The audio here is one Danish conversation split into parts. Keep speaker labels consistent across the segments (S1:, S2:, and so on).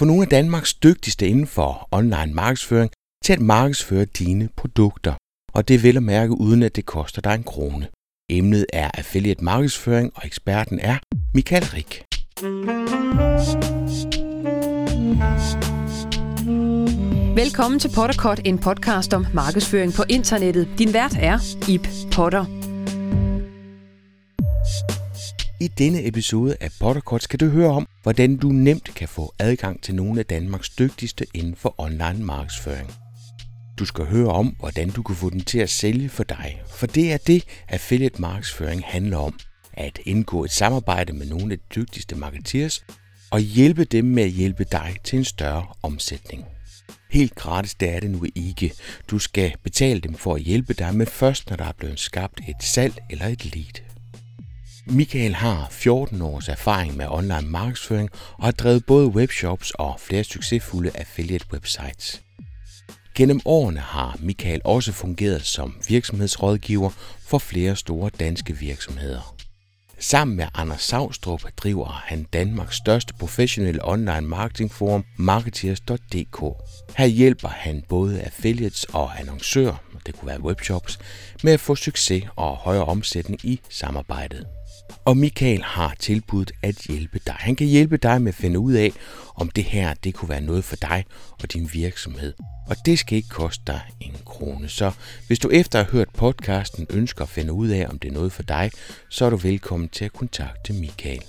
S1: Få nogle af Danmarks dygtigste inden for online markedsføring til at markedsføre dine produkter. Og det vil at mærke uden at det koster dig en krone. Emnet er affiliate markedsføring, og eksperten er Michael Rik.
S2: Velkommen til Potterkort, en podcast om markedsføring på internettet. Din vært er Ip Potter.
S1: I denne episode af Potterkort skal du høre om, hvordan du nemt kan få adgang til nogle af Danmarks dygtigste inden for online markedsføring. Du skal høre om, hvordan du kan få den til at sælge for dig, for det er det, affiliate markedsføring handler om. At indgå et samarbejde med nogle af de dygtigste marketeers og hjælpe dem med at hjælpe dig til en større omsætning. Helt gratis det er det nu ikke. Du skal betale dem for at hjælpe dig, men først når der er blevet skabt et salg eller et lead. Michael har 14 års erfaring med online markedsføring og har drevet både webshops og flere succesfulde affiliate websites. Gennem årene har Michael også fungeret som virksomhedsrådgiver for flere store danske virksomheder. Sammen med Anders Savstrup driver han Danmarks største professionelle online marketingforum, marketeers.dk. Her hjælper han både affiliates og annoncører, det kunne være webshops, med at få succes og højere omsætning i samarbejdet. Og Michael har tilbudt at hjælpe dig. Han kan hjælpe dig med at finde ud af, om det her det kunne være noget for dig og din virksomhed. Og det skal ikke koste dig en krone. Så hvis du efter at have hørt podcasten ønsker at finde ud af, om det er noget for dig, så er du velkommen til at kontakte Michael.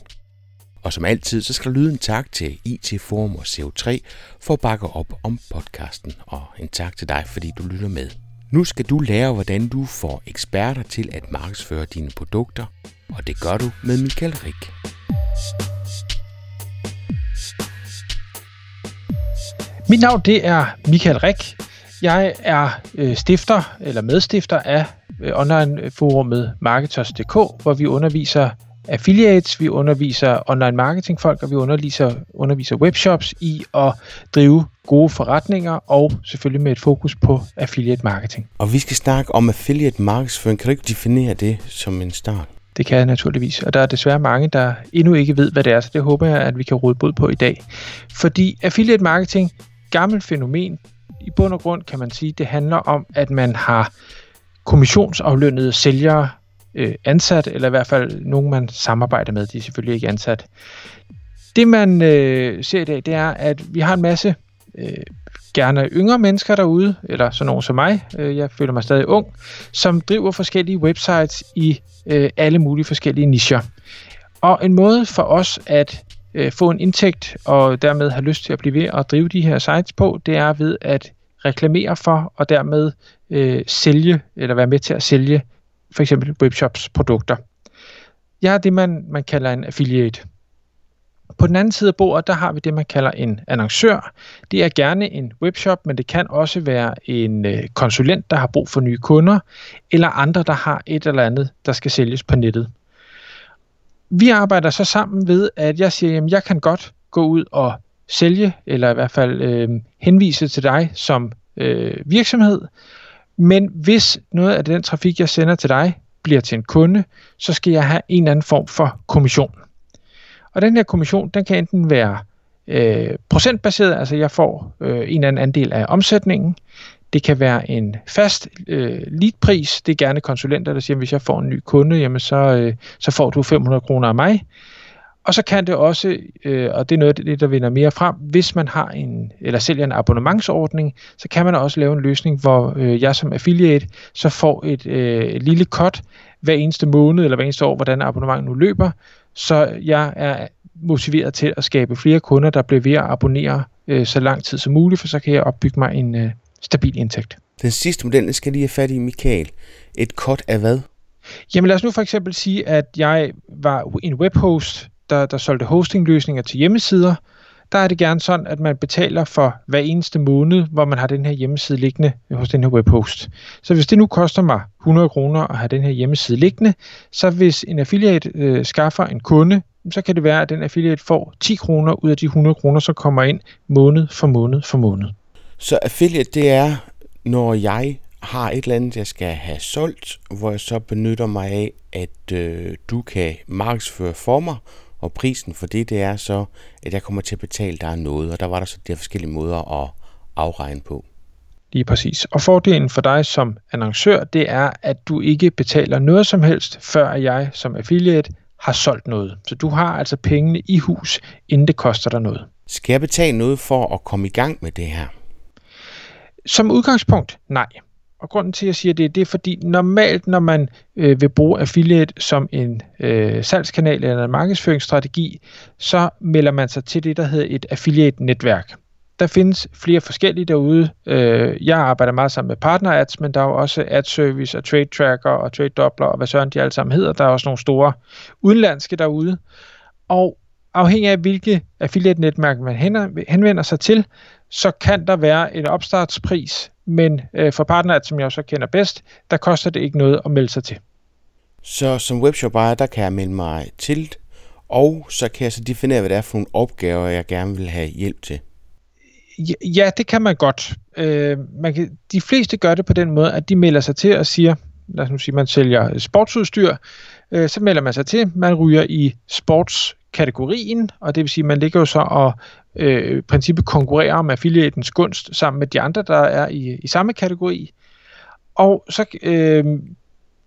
S1: Og som altid, så skal der lyde en tak til IT Forum og CO3 for at bakke op om podcasten. Og en tak til dig, fordi du lytter med. Nu skal du lære, hvordan du får eksperter til at markedsføre dine produkter, og det gør du med Michael Rik.
S3: Mit navn det er Michael Rik. Jeg er øh, stifter eller medstifter af øh, online-forumet Marketers.dk, hvor vi underviser affiliates, vi underviser online marketingfolk, og vi underviser, underviser webshops i at drive gode forretninger, og selvfølgelig med et fokus på affiliate marketing.
S1: Og vi skal snakke om affiliate markedsføring. Kan du ikke definere det som en start?
S3: Det kan jeg naturligvis, og der er desværre mange, der endnu ikke ved, hvad det er, så det håber jeg, at vi kan råde bod på i dag. Fordi affiliate marketing, gammelt fænomen, i bund og grund kan man sige, det handler om, at man har kommissionsaflønnede sælgere øh, ansat, eller i hvert fald nogen, man samarbejder med. De er selvfølgelig ikke ansat. Det, man øh, ser i dag, det er, at vi har en masse øh, gerne yngre mennesker derude, eller sådan nogen som mig, øh, jeg føler mig stadig ung, som driver forskellige websites i øh, alle mulige forskellige nischer. Og en måde for os at øh, få en indtægt og dermed have lyst til at blive ved at drive de her sites på, det er ved at reklamere for og dermed øh, sælge eller være med til at sælge for eksempel webshops produkter. Jeg har det, man, man kalder en affiliate. På den anden side af bordet, der har vi det, man kalder en annoncør. Det er gerne en webshop, men det kan også være en øh, konsulent, der har brug for nye kunder, eller andre, der har et eller andet, der skal sælges på nettet. Vi arbejder så sammen ved, at jeg siger, at jeg kan godt gå ud og sælge, eller i hvert fald øh, henvise til dig som øh, virksomhed, men hvis noget af den trafik, jeg sender til dig, bliver til en kunde, så skal jeg have en eller anden form for kommission. Og den her kommission, den kan enten være øh, procentbaseret, altså jeg får øh, en eller anden andel af omsætningen. Det kan være en fast øh, leadpris. Det er gerne konsulenter, der siger, at hvis jeg får en ny kunde, jamen så, øh, så får du 500 kroner af mig. Og så kan det også, øh, og det er noget af det, der vinder mere frem, hvis man har en, eller sælger en abonnementsordning, så kan man også lave en løsning, hvor øh, jeg som affiliate så får et, øh, lille cut hver eneste måned, eller hver eneste år, hvordan abonnementet nu løber, så jeg er motiveret til at skabe flere kunder, der bliver ved at abonnere øh, så lang tid som muligt, for så kan jeg opbygge mig en øh, stabil indtægt.
S1: Den sidste model, skal lige have fat i, Michael. Et cut af hvad?
S3: Jamen lad os nu for eksempel sige, at jeg var en webhost, der, der solgte hostingløsninger til hjemmesider, der er det gerne sådan, at man betaler for hver eneste måned, hvor man har den her hjemmeside liggende hos den her webhost. Så hvis det nu koster mig 100 kroner at have den her hjemmeside liggende, så hvis en affiliate øh, skaffer en kunde, så kan det være, at den affiliate får 10 kroner ud af de 100 kroner, som kommer ind måned for måned for måned.
S1: Så affiliate, det er, når jeg har et eller andet, jeg skal have solgt, hvor jeg så benytter mig af, at øh, du kan markedsføre for mig, og prisen for det, det er så, at jeg kommer til at betale dig noget, og der var der så de forskellige måder at afregne på.
S3: Lige præcis. Og fordelen for dig som annoncør, det er, at du ikke betaler noget som helst, før jeg som affiliate har solgt noget. Så du har altså pengene i hus, inden det koster dig noget.
S1: Skal jeg betale noget for at komme i gang med det her?
S3: Som udgangspunkt, nej. Og grunden til, at jeg siger det, det er fordi normalt, når man øh, vil bruge affiliate som en øh, salgskanal eller en markedsføringsstrategi, så melder man sig til det, der hedder et affiliate-netværk. Der findes flere forskellige derude. Øh, jeg arbejder meget sammen med partner ads, men der er jo også ad service og trade tracker og trade doubler og hvad søren de alle sammen hedder. Der er også nogle store udenlandske derude. Og afhængig af hvilke affiliate-netværk man henvender sig til, så kan der være en opstartspris, men øh, for partner ads, som jeg også kender bedst, der koster det ikke noget at melde sig til.
S1: Så som webshop ejer, der kan jeg melde mig til, og så kan jeg så definere, hvad det er for nogle opgaver, jeg gerne vil have hjælp til.
S3: Ja, det kan man godt. Øh, man kan, de fleste gør det på den måde, at de melder sig til og siger, lad os nu sige, man sælger sportsudstyr, øh, så melder man sig til, man ryger i kategorien, og det vil sige, man ligger jo så og øh, princippet konkurrerer om affiliatens gunst sammen med de andre, der er i, i samme kategori. Og så øh,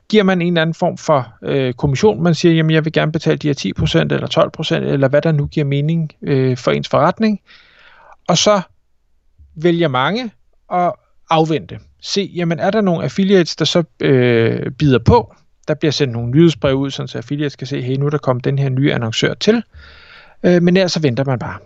S3: giver man en eller anden form for øh, kommission. Man siger, jamen jeg vil gerne betale de her 10% eller 12%, eller hvad der nu giver mening øh, for ens forretning. Og så vælger mange at afvente. Se, jamen er der nogle affiliates, der så øh, bider på? Der bliver sendt nogle nyhedsbrev ud, så affiliates kan se, hey, nu er der kommet den her nye annoncør til. Øh, men ellers så venter man bare.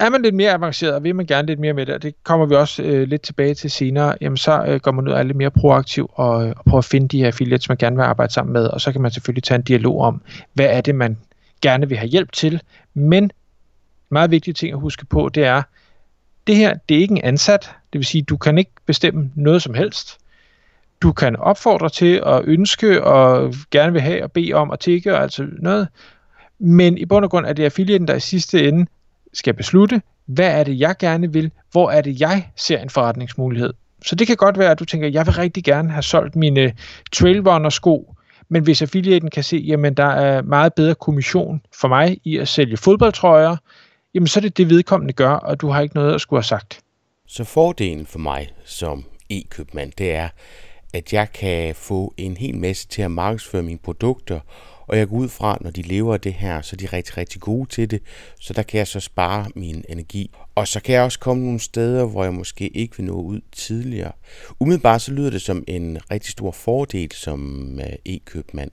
S3: Er man lidt mere avanceret, og vil man gerne lidt mere med det, og det kommer vi også øh, lidt tilbage til senere, jamen så øh, går man ud og er lidt mere proaktiv og, øh, og prøver at finde de her affiliates, man gerne vil arbejde sammen med, og så kan man selvfølgelig tage en dialog om, hvad er det, man gerne vil have hjælp til. Men en meget vigtig ting at huske på, det er, det her, det er ikke en ansat, det vil sige, du kan ikke bestemme noget som helst. Du kan opfordre til at ønske og gerne vil have og bede om at tikke og altså noget, men i bund og grund er det affiliaten, der i sidste ende skal beslutte, hvad er det, jeg gerne vil, hvor er det, jeg ser en forretningsmulighed. Så det kan godt være, at du tænker, jeg vil rigtig gerne have solgt mine Trailrunner sko, men hvis affiliaten kan se, jamen der er meget bedre kommission for mig i at sælge fodboldtrøjer, jamen så er det det vedkommende gør, og du har ikke noget at skulle have sagt.
S1: Så fordelen for mig som e-købmand, det er, at jeg kan få en hel masse til at markedsføre mine produkter, og jeg går ud fra, når de lever af det her, så er de rigtig, rigtig gode til det, så der kan jeg så spare min energi. Og så kan jeg også komme nogle steder, hvor jeg måske ikke vil nå ud tidligere. Umiddelbart så lyder det som en rigtig stor fordel som øh, e-købmand.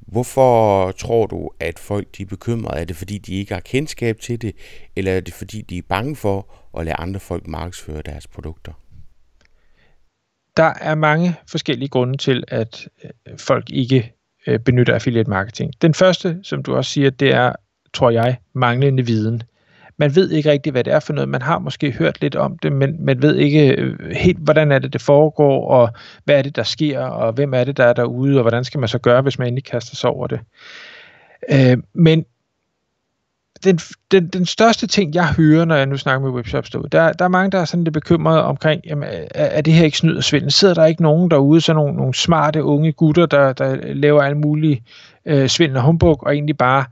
S1: Hvorfor tror du, at folk de er bekymrede? Er det fordi, de ikke har kendskab til det, eller er det fordi, de er bange for at lade andre folk markedsføre deres produkter?
S3: Der er mange forskellige grunde til, at øh, folk ikke øh, benytter affiliate marketing. Den første, som du også siger, det er, tror jeg, manglende viden. Man ved ikke rigtig, hvad det er for noget. Man har måske hørt lidt om det, men man ved ikke øh, helt, hvordan er det, det foregår, og hvad er det, der sker, og hvem er det, der er derude, og hvordan skal man så gøre, hvis man endelig kaster sig over det. Øh, men den, den, den største ting, jeg hører, når jeg nu snakker med webshops derude, der, der er mange, der er sådan lidt bekymrede omkring, jamen, er, er det her ikke snyd og svindel? Sidder der ikke nogen derude, så nogle, nogle smarte unge gutter, der, der laver alle mulige øh, svindel og humbug, og egentlig bare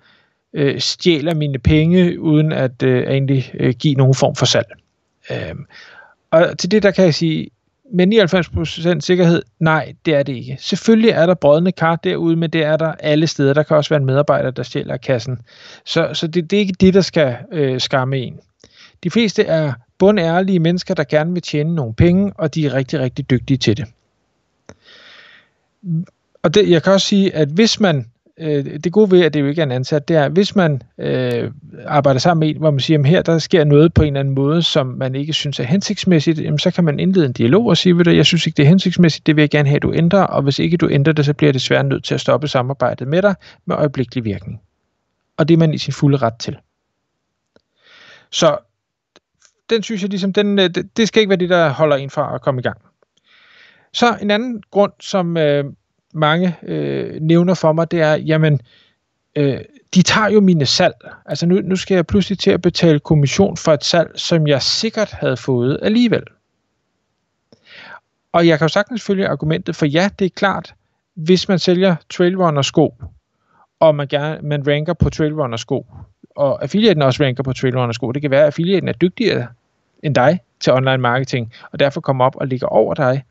S3: øh, stjæler mine penge, uden at øh, egentlig øh, give nogen form for salg? Øh, og til det, der kan jeg sige, med 99% sikkerhed, nej, det er det ikke. Selvfølgelig er der brødende kar derude, men det er der alle steder. Der kan også være en medarbejder, der stjæler kassen. Så, så det, det er ikke det, der skal øh, skamme en. De fleste er bundærlige mennesker, der gerne vil tjene nogle penge, og de er rigtig, rigtig dygtige til det. Og det, jeg kan også sige, at hvis man øh, det gode ved, at det jo ikke er en ansat, det er, hvis man øh, arbejder sammen med en, hvor man siger, at her der sker noget på en eller anden måde, som man ikke synes er hensigtsmæssigt, jamen, så kan man indlede en dialog og sige, at jeg synes ikke, det er hensigtsmæssigt, det vil jeg gerne have, at du ændrer, og hvis ikke du ændrer det, så bliver det svært nødt til at stoppe samarbejdet med dig med øjeblikkelig virkning. Og det er man i sin fulde ret til. Så den synes jeg ligesom, den, øh, det skal ikke være det, der holder en fra at komme i gang. Så en anden grund, som øh, mange øh, nævner for mig, det er, jamen, øh, de tager jo mine salg. Altså nu, nu skal jeg pludselig til at betale kommission for et salg, som jeg sikkert havde fået alligevel. Og jeg kan jo sagtens følge argumentet, for ja, det er klart, hvis man sælger trailrunner sko, og man, gerne, man ranker på Trailrunner sko, og affiliaten også ranker på Trailrunner sko, det kan være, at affiliaten er dygtigere end dig til online marketing, og derfor kommer op og ligger over dig,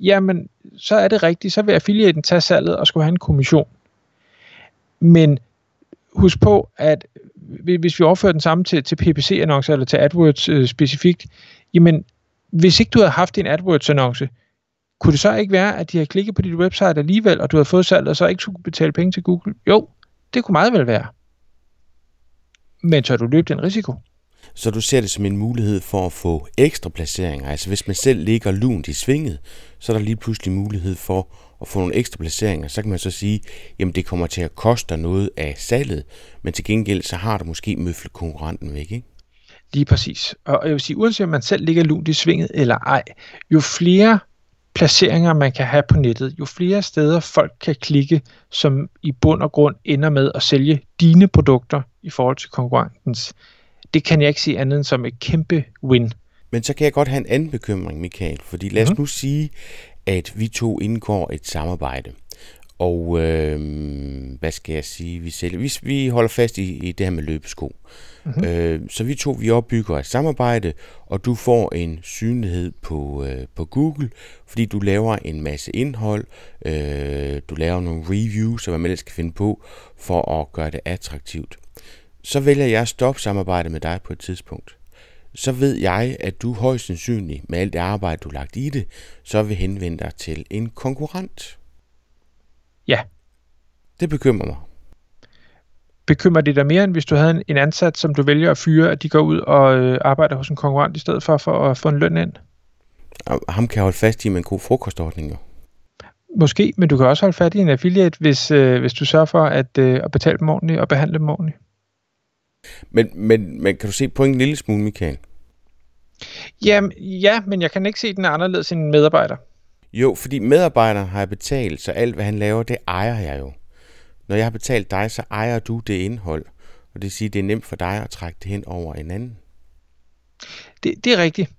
S3: jamen, så er det rigtigt, så vil affiliaten tage salget og skulle have en kommission. Men husk på, at hvis vi overfører den samme til, til PPC-annoncer eller til AdWords øh, specifikt, jamen, hvis ikke du havde haft en AdWords-annonce, kunne det så ikke være, at de har klikket på dit website alligevel, og du har fået salget, og så ikke skulle betale penge til Google? Jo, det kunne meget vel være. Men så har du løbet den risiko.
S1: Så du ser det som en mulighed for at få ekstra placeringer. Altså hvis man selv ligger lunt i svinget, så er der lige pludselig mulighed for at få nogle ekstra placeringer. Så kan man så sige, jamen det kommer til at koste noget af salget, men til gengæld så har du måske møflet konkurrenten væk, ikke?
S3: Lige præcis. Og jeg vil sige, uanset om man selv ligger lunt i svinget eller ej, jo flere placeringer man kan have på nettet, jo flere steder folk kan klikke, som i bund og grund ender med at sælge dine produkter i forhold til konkurrentens, det kan jeg ikke se andet end som et kæmpe win.
S1: Men så kan jeg godt have en anden bekymring, Michael, fordi lad os mm. nu sige, at vi to indgår et samarbejde. Og øh, hvad skal jeg sige, vi sælger, vi, vi holder fast i, i det her med løbesko. Mm-hmm. Øh, så vi to, vi opbygger et samarbejde, og du får en synlighed på, øh, på Google, fordi du laver en masse indhold, øh, du laver nogle reviews, og hvad man ellers skal finde på, for at gøre det attraktivt. Så vælger jeg at stoppe samarbejdet med dig på et tidspunkt. Så ved jeg, at du højst sandsynligt, med alt det arbejde, du har lagt i det, så vil henvende dig til en konkurrent.
S3: Ja.
S1: Det bekymrer mig.
S3: Bekymrer det dig mere, end hvis du havde en ansat, som du vælger at fyre, at de går ud og øh, arbejder hos en konkurrent i stedet for, for at få en løn ind?
S1: Ham kan holde fast i med en god frokostordning jo.
S3: Måske, men du kan også holde fast i en affiliate, hvis, øh, hvis du sørger for at, øh, at betale dem ordentligt og behandle dem ordentligt.
S1: Men, men, men kan du se på en lille smule, Michael?
S3: Jamen, ja, men jeg kan ikke se, den er anderledes end en medarbejder.
S1: Jo, fordi medarbejderen har jeg betalt, så alt hvad han laver, det ejer jeg jo. Når jeg har betalt dig, så ejer du det indhold. Og det vil sige, det er nemt for dig at trække det hen over en anden.
S3: Det, det er rigtigt.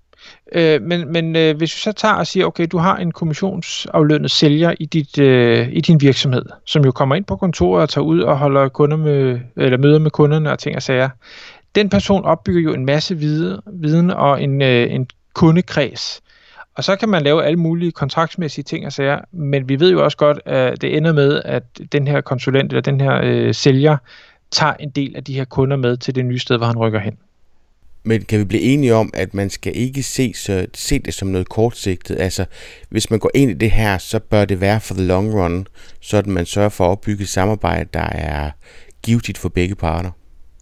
S3: Øh, men men øh, hvis vi så tager og siger, okay, du har en kommissionsaflønnet sælger i, dit, øh, i din virksomhed, som jo kommer ind på kontoret og tager ud og holder kunder med, eller møder med kunderne og ting og sager. Den person opbygger jo en masse viden og en, øh, en kundekreds. Og så kan man lave alle mulige kontraktsmæssige ting og sager, men vi ved jo også godt, at det ender med, at den her konsulent eller den her øh, sælger tager en del af de her kunder med til det nye sted, hvor han rykker hen.
S1: Men kan vi blive enige om, at man skal ikke se, så, se det som noget kortsigtet? Altså, hvis man går ind i det her, så bør det være for the long run, så at man sørger for at opbygge et samarbejde, der er givetigt for begge parter.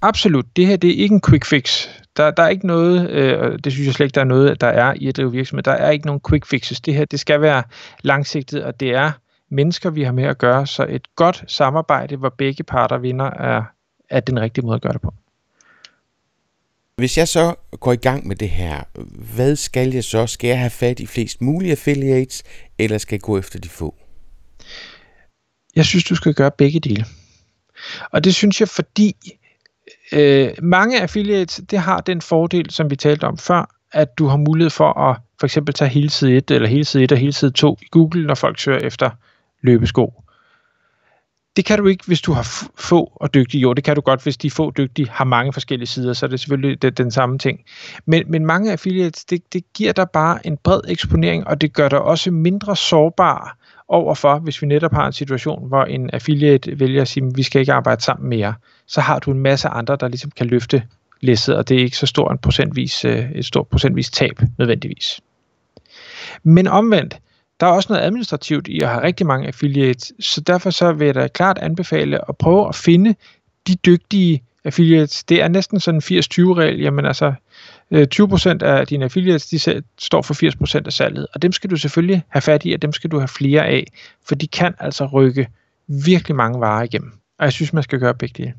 S3: Absolut. Det her det er ikke en quick fix. Der, der er ikke noget, øh, det synes jeg slet ikke, der er noget, der er i at drive virksomhed. Der er ikke nogen quick fixes. Det her, det skal være langsigtet, og det er mennesker, vi har med at gøre. Så et godt samarbejde, hvor begge parter vinder, er, er den rigtige måde at gøre det på.
S1: Hvis jeg så går i gang med det her, hvad skal jeg så? Skal jeg have fat i flest mulige affiliates, eller skal jeg gå efter de få?
S3: Jeg synes, du skal gøre begge dele. Og det synes jeg, fordi øh, mange affiliates, det har den fordel, som vi talte om før, at du har mulighed for at for eksempel tage hele side 1 eller hele side 1 og hele side 2 i Google, når folk søger efter løbesko. Det kan du ikke, hvis du har få og dygtige. Jo, det kan du godt, hvis de få dygtige har mange forskellige sider, så er det selvfølgelig den, den samme ting. Men, men mange affiliates, det, det giver dig bare en bred eksponering, og det gør dig også mindre sårbar overfor, hvis vi netop har en situation, hvor en affiliate vælger at sige, at vi skal ikke arbejde sammen mere, så har du en masse andre, der ligesom kan løfte læsset, og det er ikke så stor en procentvis, øh, et stort procentvis tab nødvendigvis. Men omvendt, der er også noget administrativt i at have rigtig mange affiliates, så derfor så vil jeg da klart anbefale at prøve at finde de dygtige affiliates. Det er næsten sådan en 80-20-regel, jamen altså øh, 20% af dine affiliates, de står for 80% af salget, og dem skal du selvfølgelig have fat i, og dem skal du have flere af, for de kan altså rykke virkelig mange varer igennem. Og jeg synes, man skal gøre begge dele.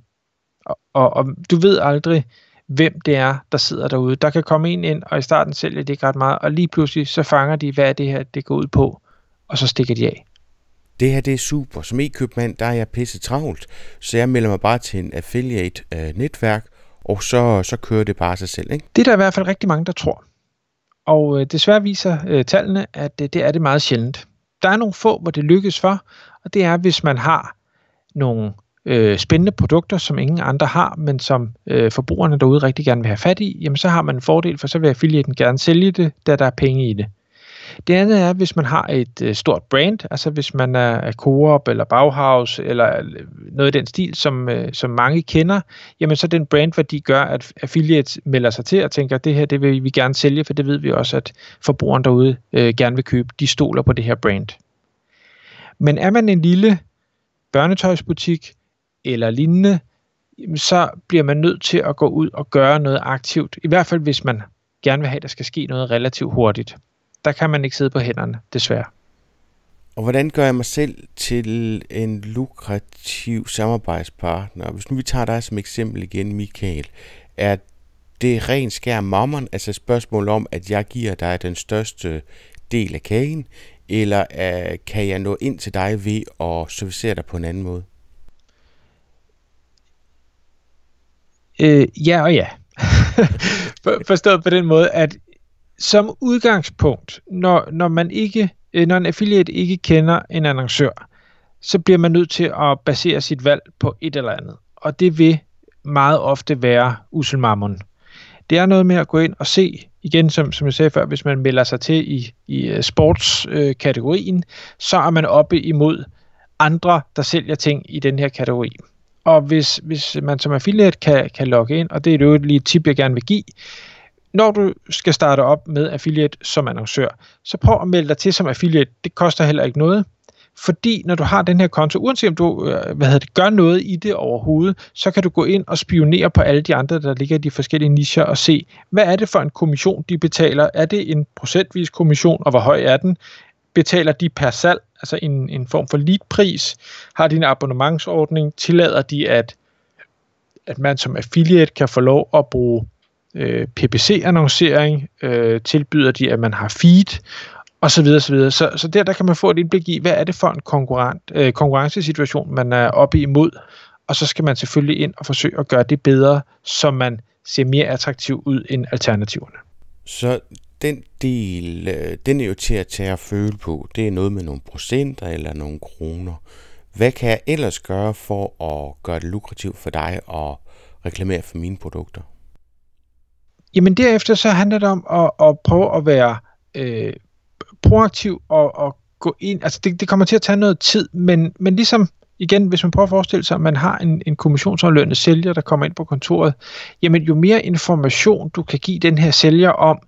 S3: Og, og, og du ved aldrig, hvem det er, der sidder derude. Der kan komme en ind, og i starten sælger det ikke ret meget, og lige pludselig så fanger de, hvad det her, det går ud på, og så stikker de af.
S1: Det her det er super. Som e-købmand, der er jeg pisse travlt, så jeg melder mig bare til en affiliate-netværk, og så, så kører det bare sig selv. Ikke?
S3: Det er der i hvert fald rigtig mange, der tror. Og øh, desværre viser øh, tallene, at øh, det er det meget sjældent. Der er nogle få, hvor det lykkes for, og det er, hvis man har nogle øh, spændende produkter, som ingen andre har, men som øh, forbrugerne derude rigtig gerne vil have fat i, jamen så har man en fordel, for så vil affiliaten gerne sælge det, da der er penge i det. Det andet er, hvis man har et øh, stort brand, altså hvis man er, er Coop eller Bauhaus eller øh, noget i den stil, som, øh, som mange kender, jamen så den brandværdi gør, at affiliates melder sig til og tænker, det her det vil vi gerne sælge, for det ved vi også, at forbrugeren derude øh, gerne vil købe. De stoler på det her brand. Men er man en lille børnetøjsbutik eller lignende, så bliver man nødt til at gå ud og gøre noget aktivt. I hvert fald hvis man gerne vil have, at der skal ske noget relativt hurtigt der kan man ikke sidde på hænderne, desværre.
S1: Og hvordan gør jeg mig selv til en lukrativ samarbejdspartner? Hvis nu vi tager dig som eksempel igen, Michael, er det ren skær mammon, altså spørgsmålet spørgsmål om, at jeg giver dig den største del af kagen, eller uh, kan jeg nå ind til dig ved at servicere dig på en anden måde?
S3: Øh, ja og ja. Forstået på den måde, at som udgangspunkt, når, når man ikke, øh, når en affiliate ikke kender en annoncør, så bliver man nødt til at basere sit valg på et eller andet. Og det vil meget ofte være uselmammon. Det er noget med at gå ind og se, igen som, som jeg sagde før, hvis man melder sig til i, i øh, sportskategorien, øh, så er man oppe imod andre, der sælger ting i den her kategori. Og hvis, hvis man som affiliate kan, kan logge ind, og det er jo lige et tip, jeg gerne vil give, når du skal starte op med affiliate som annoncør, så prøv at melde dig til som affiliate. Det koster heller ikke noget. Fordi når du har den her konto, uanset om du øh, hvad hedder det, gør noget i det overhovedet, så kan du gå ind og spionere på alle de andre, der ligger i de forskellige nicher, og se, hvad er det for en kommission, de betaler? Er det en procentvis kommission, og hvor høj er den? Betaler de per salg, altså en, en form for leadpris? Har de en abonnementsordning? Tillader de, at, at man som affiliate kan få lov at bruge øh, PPC-annoncering, øh, tilbyder de, at man har feed, og så videre, så videre. Så, så der, der kan man få et indblik i, hvad er det for en konkurrent, øh, konkurrencesituation, man er oppe imod, og så skal man selvfølgelig ind og forsøge at gøre det bedre, så man ser mere attraktiv ud end alternativerne.
S1: Så den del, øh, den er jo til at tage og føle på. Det er noget med nogle procenter eller nogle kroner. Hvad kan jeg ellers gøre for at gøre det lukrativt for dig at reklamere for mine produkter?
S3: Jamen derefter så handler det om at, at prøve at være øh, proaktiv og, og gå ind. Altså det, det kommer til at tage noget tid, men, men ligesom igen, hvis man prøver at forestille sig, at man har en, en kommissionsaflønnet sælger, der kommer ind på kontoret, jamen jo mere information du kan give den her sælger om,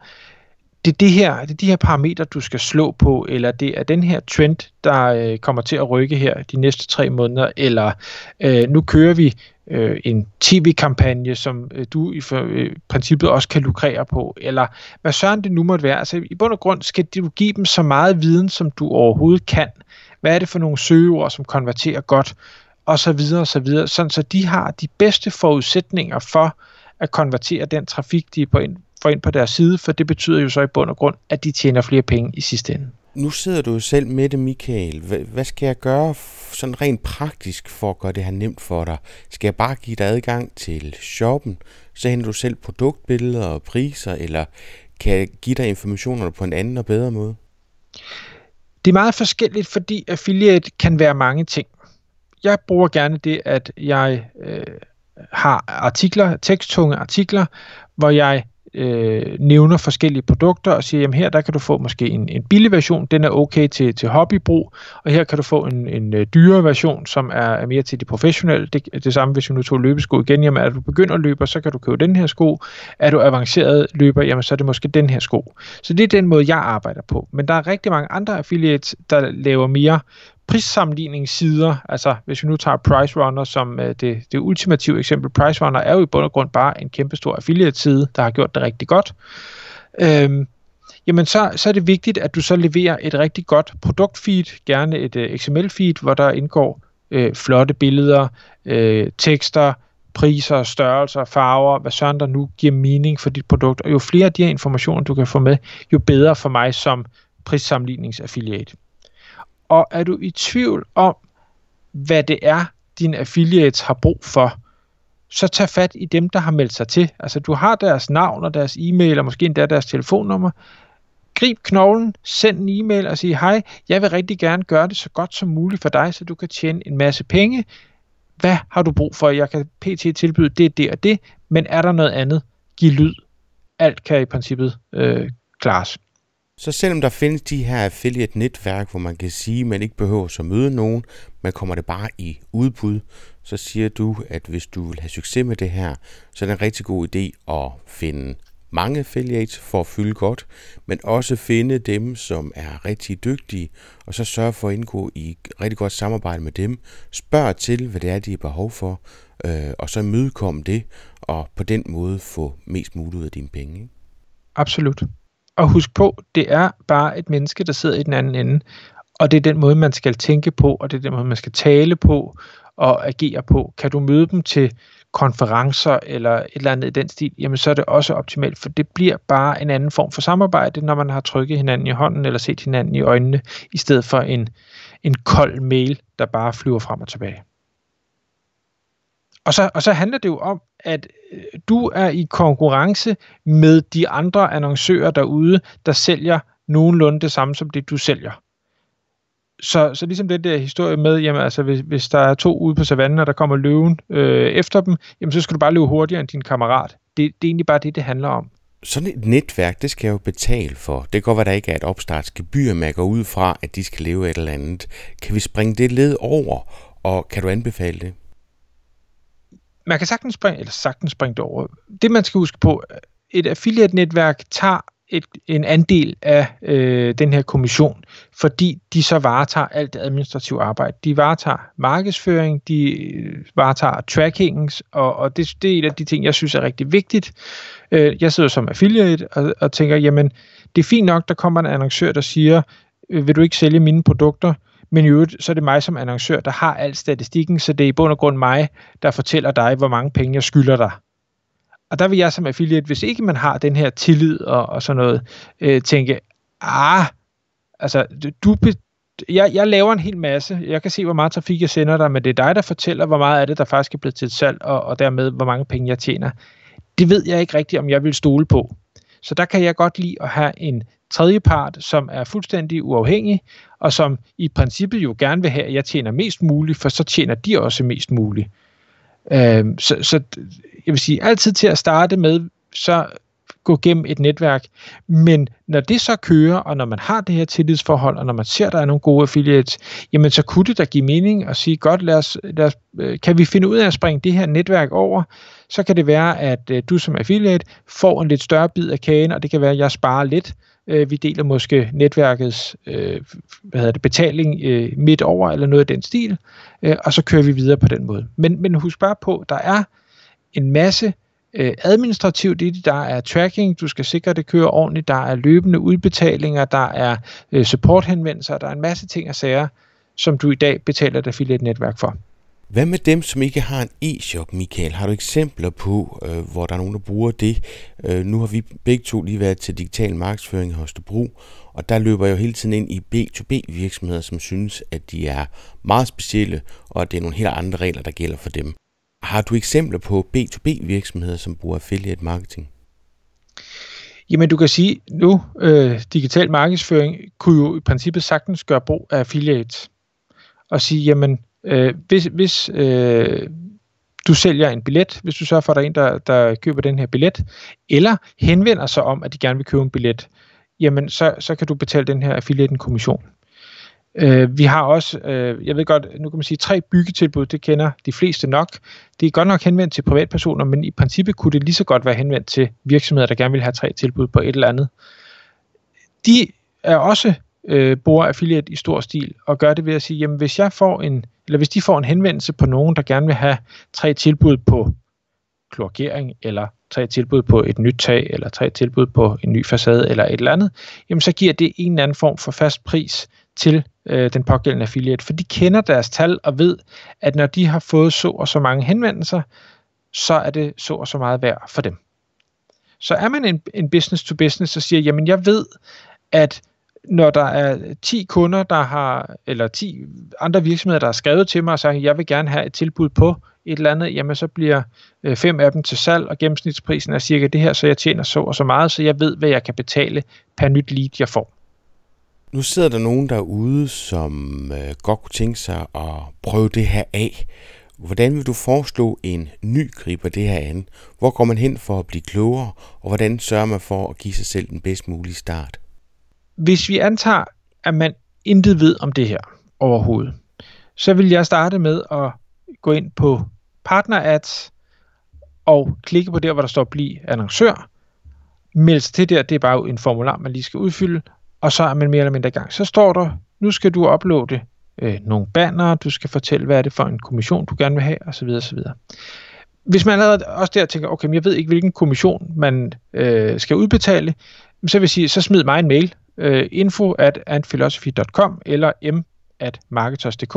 S3: det er, det her, det er de her parametre, du skal slå på, eller det er den her trend, der øh, kommer til at rykke her de næste tre måneder, eller øh, nu kører vi øh, en tv-kampagne, som øh, du i for, øh, princippet også kan lukrere på, eller hvad søren det nu måtte være. Altså i bund og grund skal du give dem så meget viden, som du overhovedet kan. Hvad er det for nogle søgeord, som konverterer godt, og så videre og så videre, sådan så de har de bedste forudsætninger for at konvertere den trafik, de på ind, får ind på deres side, for det betyder jo så i bund og grund, at de tjener flere penge i sidste ende.
S1: Nu sidder du jo selv med det, Michael. Hvad skal jeg gøre sådan rent praktisk for at gøre det her nemt for dig? Skal jeg bare give dig adgang til shoppen, så henter du selv produktbilleder og priser, eller kan jeg give dig informationer på en anden og bedre måde?
S3: Det er meget forskelligt, fordi affiliate kan være mange ting. Jeg bruger gerne det, at jeg øh, har artikler, teksttunge artikler, hvor jeg øh, nævner forskellige produkter og siger, jamen her der kan du få måske en, en billig version, den er okay til, til hobbybrug, og her kan du få en, en øh, uh, dyre version, som er, er mere til de professionelle. Det, det samme, hvis vi nu tog løbesko igen, jamen er du begynder at løbe, så kan du købe den her sko. Er du avanceret løber, jamen så er det måske den her sko. Så det er den måde, jeg arbejder på. Men der er rigtig mange andre affiliates, der laver mere prissammenligningssider, altså hvis vi nu tager Price Runner som øh, det, det ultimative eksempel, Price Runner er jo i bund og grund bare en kæmpe stor affiliate-side, der har gjort det rigtig godt. Øhm, jamen så, så er det vigtigt, at du så leverer et rigtig godt produktfeed, gerne et øh, XML-feed, hvor der indgår øh, flotte billeder, øh, tekster, priser, størrelser, farver, hvad sådan der nu giver mening for dit produkt. Og jo flere af de her informationer, du kan få med, jo bedre for mig som prissammenligningsaffiliate. Og er du i tvivl om, hvad det er, din affiliates har brug for, så tag fat i dem, der har meldt sig til. Altså du har deres navn og deres e-mail, og måske endda deres telefonnummer. Grib knoglen, send en e-mail og sig, hej, jeg vil rigtig gerne gøre det så godt som muligt for dig, så du kan tjene en masse penge. hvad har du brug for? Jeg kan pt. tilbyde det, det og det, men er der noget andet? Giv lyd. Alt kan i princippet øh, klares.
S1: Så selvom der findes de her affiliate-netværk, hvor man kan sige, at man ikke behøver at møde nogen, man kommer det bare i udbud, så siger du, at hvis du vil have succes med det her, så er det en rigtig god idé at finde mange affiliates for at fylde godt, men også finde dem, som er rigtig dygtige, og så sørge for at indgå i rigtig godt samarbejde med dem. Spørg til, hvad det er, de har behov for, øh, og så imødekomme det, og på den måde få mest muligt ud af dine penge. Ikke?
S3: Absolut at huske på, det er bare et menneske, der sidder i den anden ende, og det er den måde, man skal tænke på, og det er den måde, man skal tale på og agere på. Kan du møde dem til konferencer eller et eller andet i den stil, jamen så er det også optimalt, for det bliver bare en anden form for samarbejde, når man har trykket hinanden i hånden eller set hinanden i øjnene, i stedet for en, en kold mail, der bare flyver frem og tilbage. Og så, og så handler det jo om, at øh, du er i konkurrence med de andre annoncører derude, der sælger nogenlunde det samme som det, du sælger så, så ligesom den der historie med, jamen altså, hvis, hvis der er to ude på savannen, og der kommer løven øh, efter dem, jamen så skal du bare løbe hurtigere end din kammerat. Det, det er egentlig bare det, det handler om.
S1: Sådan et netværk, det skal jeg jo betale for. Det kan godt være, der ikke er et opstartsgebyr, men jeg går ud fra, at de skal leve et eller andet. Kan vi springe det led over, og kan du anbefale det?
S3: Man kan sagtens springe, eller sagtens springe det over. Det man skal huske på, et affiliate-netværk tager et, en andel af øh, den her kommission, fordi de så varetager alt det administrative arbejde. De varetager markedsføring, de øh, varetager trackings, og, og det, det er en af de ting, jeg synes er rigtig vigtigt. Øh, jeg sidder som affiliate og, og tænker, jamen, det er fint nok, der kommer en annoncør, der siger, øh, vil du ikke sælge mine produkter? Men i øvrigt, så er det mig som annoncør, der har al statistikken, så det er i bund og grund mig, der fortæller dig, hvor mange penge jeg skylder dig og der vil jeg som affiliate, hvis ikke man har den her tillid og, og sådan noget, øh, tænke, ah, altså, du, jeg, jeg laver en hel masse. Jeg kan se, hvor meget trafik jeg sender dig, men det er dig, der fortæller, hvor meget af det, der faktisk er blevet til et salg, og, og dermed, hvor mange penge jeg tjener. Det ved jeg ikke rigtigt, om jeg vil stole på. Så der kan jeg godt lide at have en tredje part, som er fuldstændig uafhængig, og som i princippet jo gerne vil have, at jeg tjener mest muligt, for så tjener de også mest muligt. Øh, så, så jeg vil sige, altid til at starte med, så gå gennem et netværk. Men når det så kører, og når man har det her tillidsforhold, og når man ser, at der er nogle gode affiliates, jamen så kunne det da give mening at sige, godt, lad os, lad os, øh, kan vi finde ud af at springe det her netværk over, så kan det være, at øh, du som affiliate får en lidt større bid af kagen, og det kan være, at jeg sparer lidt, Øh, vi deler måske netværkets øh, hvad hedder det, betaling øh, midt over, eller noget af den stil, øh, og så kører vi videre på den måde. Men, men husk bare på, der er en masse øh, administrativt i det. Der er tracking, du skal sikre, at det kører ordentligt. Der er løbende udbetalinger, der er øh, supporthenvendelser, der er en masse ting og sager, som du i dag betaler et affiliate-netværk for.
S1: Hvad med dem, som ikke har en e-shop, Michael? Har du eksempler på, øh, hvor der er nogen, der bruger det? Øh, nu har vi begge to lige været til digital markedsføring hos Hostebro, og der løber jeg jo hele tiden ind i B2B-virksomheder, som synes, at de er meget specielle, og at det er nogle helt andre regler, der gælder for dem. Har du eksempler på B2B-virksomheder, som bruger affiliate marketing?
S3: Jamen du kan sige, nu øh, digital markedsføring kunne jo i princippet sagtens gøre brug af affiliates. Og sige, jamen Øh, hvis hvis øh, du sælger en billet, hvis du sørger for, at der er en, der, der køber den her billet, eller henvender sig om, at de gerne vil købe en billet, jamen så, så kan du betale den her affiliate en kommission. Øh, vi har også, øh, jeg ved godt, nu kan man sige, tre byggetilbud, det kender de fleste nok. Det er godt nok henvendt til privatpersoner, men i princippet kunne det lige så godt være henvendt til virksomheder, der gerne vil have tre tilbud på et eller andet. De er også øh, bruger affiliate i stor stil, og gør det ved at sige, jamen hvis jeg får en, eller hvis de får en henvendelse på nogen, der gerne vil have tre tilbud på klorgering, eller tre tilbud på et nyt tag, eller tre tilbud på en ny facade, eller et eller andet, jamen så giver det en eller anden form for fast pris til øh, den pågældende affiliate, for de kender deres tal og ved, at når de har fået så og så mange henvendelser, så er det så og så meget værd for dem. Så er man en, en business to business så siger, jamen jeg ved, at når der er 10 kunder, der har, eller 10 andre virksomheder, der har skrevet til mig og sagt, at jeg vil gerne have et tilbud på et eller andet, jamen så bliver øh, fem af dem til salg, og gennemsnitsprisen er cirka det her, så jeg tjener så og så meget, så jeg ved, hvad jeg kan betale per nyt lead, jeg får.
S1: Nu sidder der nogen derude, som øh, godt kunne tænke sig at prøve det her af. Hvordan vil du foreslå en ny griber det her an? Hvor går man hen for at blive klogere, og hvordan sørger man for at give sig selv den bedst mulige start?
S3: Hvis vi antager, at man intet ved om det her overhovedet, så vil jeg starte med at gå ind på Partner Ads og klikke på der, hvor der står Bliv annoncør. Meld sig til der, det er bare en formular, man lige skal udfylde, og så er man mere eller mindre i gang. Så står der, nu skal du uploade øh, nogle banner, du skal fortælle, hvad er det for en kommission, du gerne vil have, osv. osv. Hvis man allerede også der tænker, okay, men jeg ved ikke, hvilken kommission man øh, skal udbetale, så vil jeg sige, så smid mig en mail, øh, info at antphilosophy.com eller m at marketers.dk.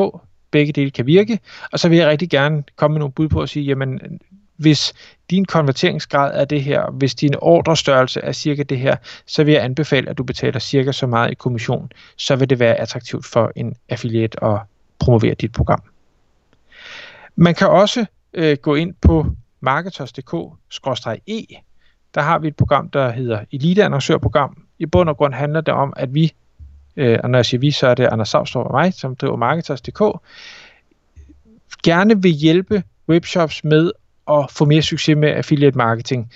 S3: Begge dele kan virke, og så vil jeg rigtig gerne komme med nogle bud på at sige, jamen, hvis din konverteringsgrad er det her, hvis din ordrestørrelse er cirka det her, så vil jeg anbefale, at du betaler cirka så meget i kommission, så vil det være attraktivt for en affiliate at promovere dit program. Man kan også øh, gå ind på marketers.dk-e. Der har vi et program, der hedder Elite Annoncørprogram. I bund og grund handler det om, at vi, øh, og når jeg siger vi, så er det Anders Savstrup og mig, som driver Marketers.dk, gerne vil hjælpe webshops med at få mere succes med affiliate marketing.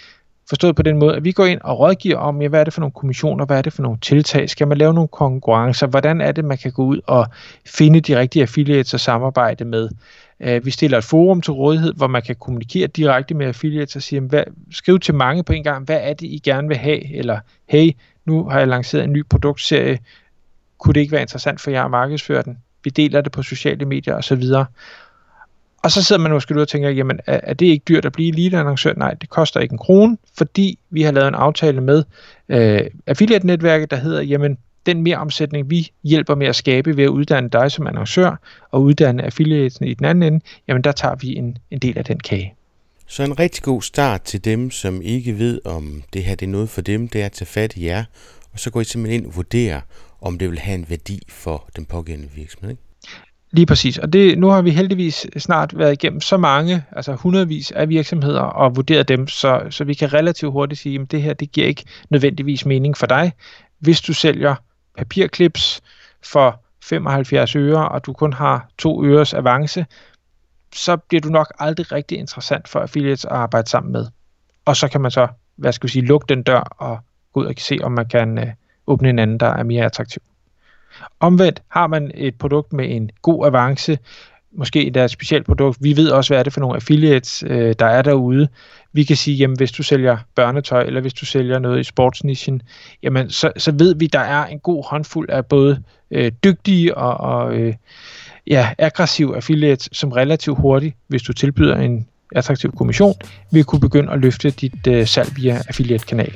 S3: Forstået på den måde, at vi går ind og rådgiver om, ja, hvad er det for nogle kommissioner, hvad er det for nogle tiltag, skal man lave nogle konkurrencer, hvordan er det, man kan gå ud og finde de rigtige affiliates og samarbejde med. Øh, vi stiller et forum til rådighed, hvor man kan kommunikere direkte med affiliates og sige, hvad, skriv til mange på en gang, hvad er det, I gerne vil have, eller hey, nu har jeg lanceret en ny produktserie, kunne det ikke være interessant for jer at markedsføre den? Vi deler det på sociale medier osv. Og så sidder man måske ud og tænker, jamen er, er det ikke dyrt at blive lead annoncør? Nej, det koster ikke en krone, fordi vi har lavet en aftale med øh, affiliate-netværket, der hedder, jamen den mere omsætning, vi hjælper med at skabe ved at uddanne dig som annoncør og uddanne affiliaten i den anden ende, jamen der tager vi en, en del af den kage.
S1: Så en rigtig god start til dem, som ikke ved, om det her det er noget for dem, det er at tage fat i jer, og så går I simpelthen ind og vurderer, om det vil have en værdi for den pågældende virksomhed. Ikke?
S3: Lige præcis, og det, nu har vi heldigvis snart været igennem så mange, altså hundredvis af virksomheder og vurderet dem, så, så vi kan relativt hurtigt sige, at det her det giver ikke nødvendigvis mening for dig. Hvis du sælger papirklips for 75 øre, og du kun har to øres avance, så bliver du nok aldrig rigtig interessant for affiliates at arbejde sammen med. Og så kan man så, hvad skal vi sige, lukke den dør og gå ud og se, om man kan øh, åbne en anden, der er mere attraktiv. Omvendt har man et produkt med en god avance, måske et specielt produkt. Vi ved også, hvad er det for nogle affiliates, øh, der er derude. Vi kan sige, jamen hvis du sælger børnetøj, eller hvis du sælger noget i sportsnischen, jamen så, så ved vi, der er en god håndfuld af både øh, dygtige og, og øh, ja, aggressiv affiliate, som relativt hurtigt, hvis du tilbyder en attraktiv kommission, vil kunne begynde at løfte dit øh, salg via affiliate-kanal.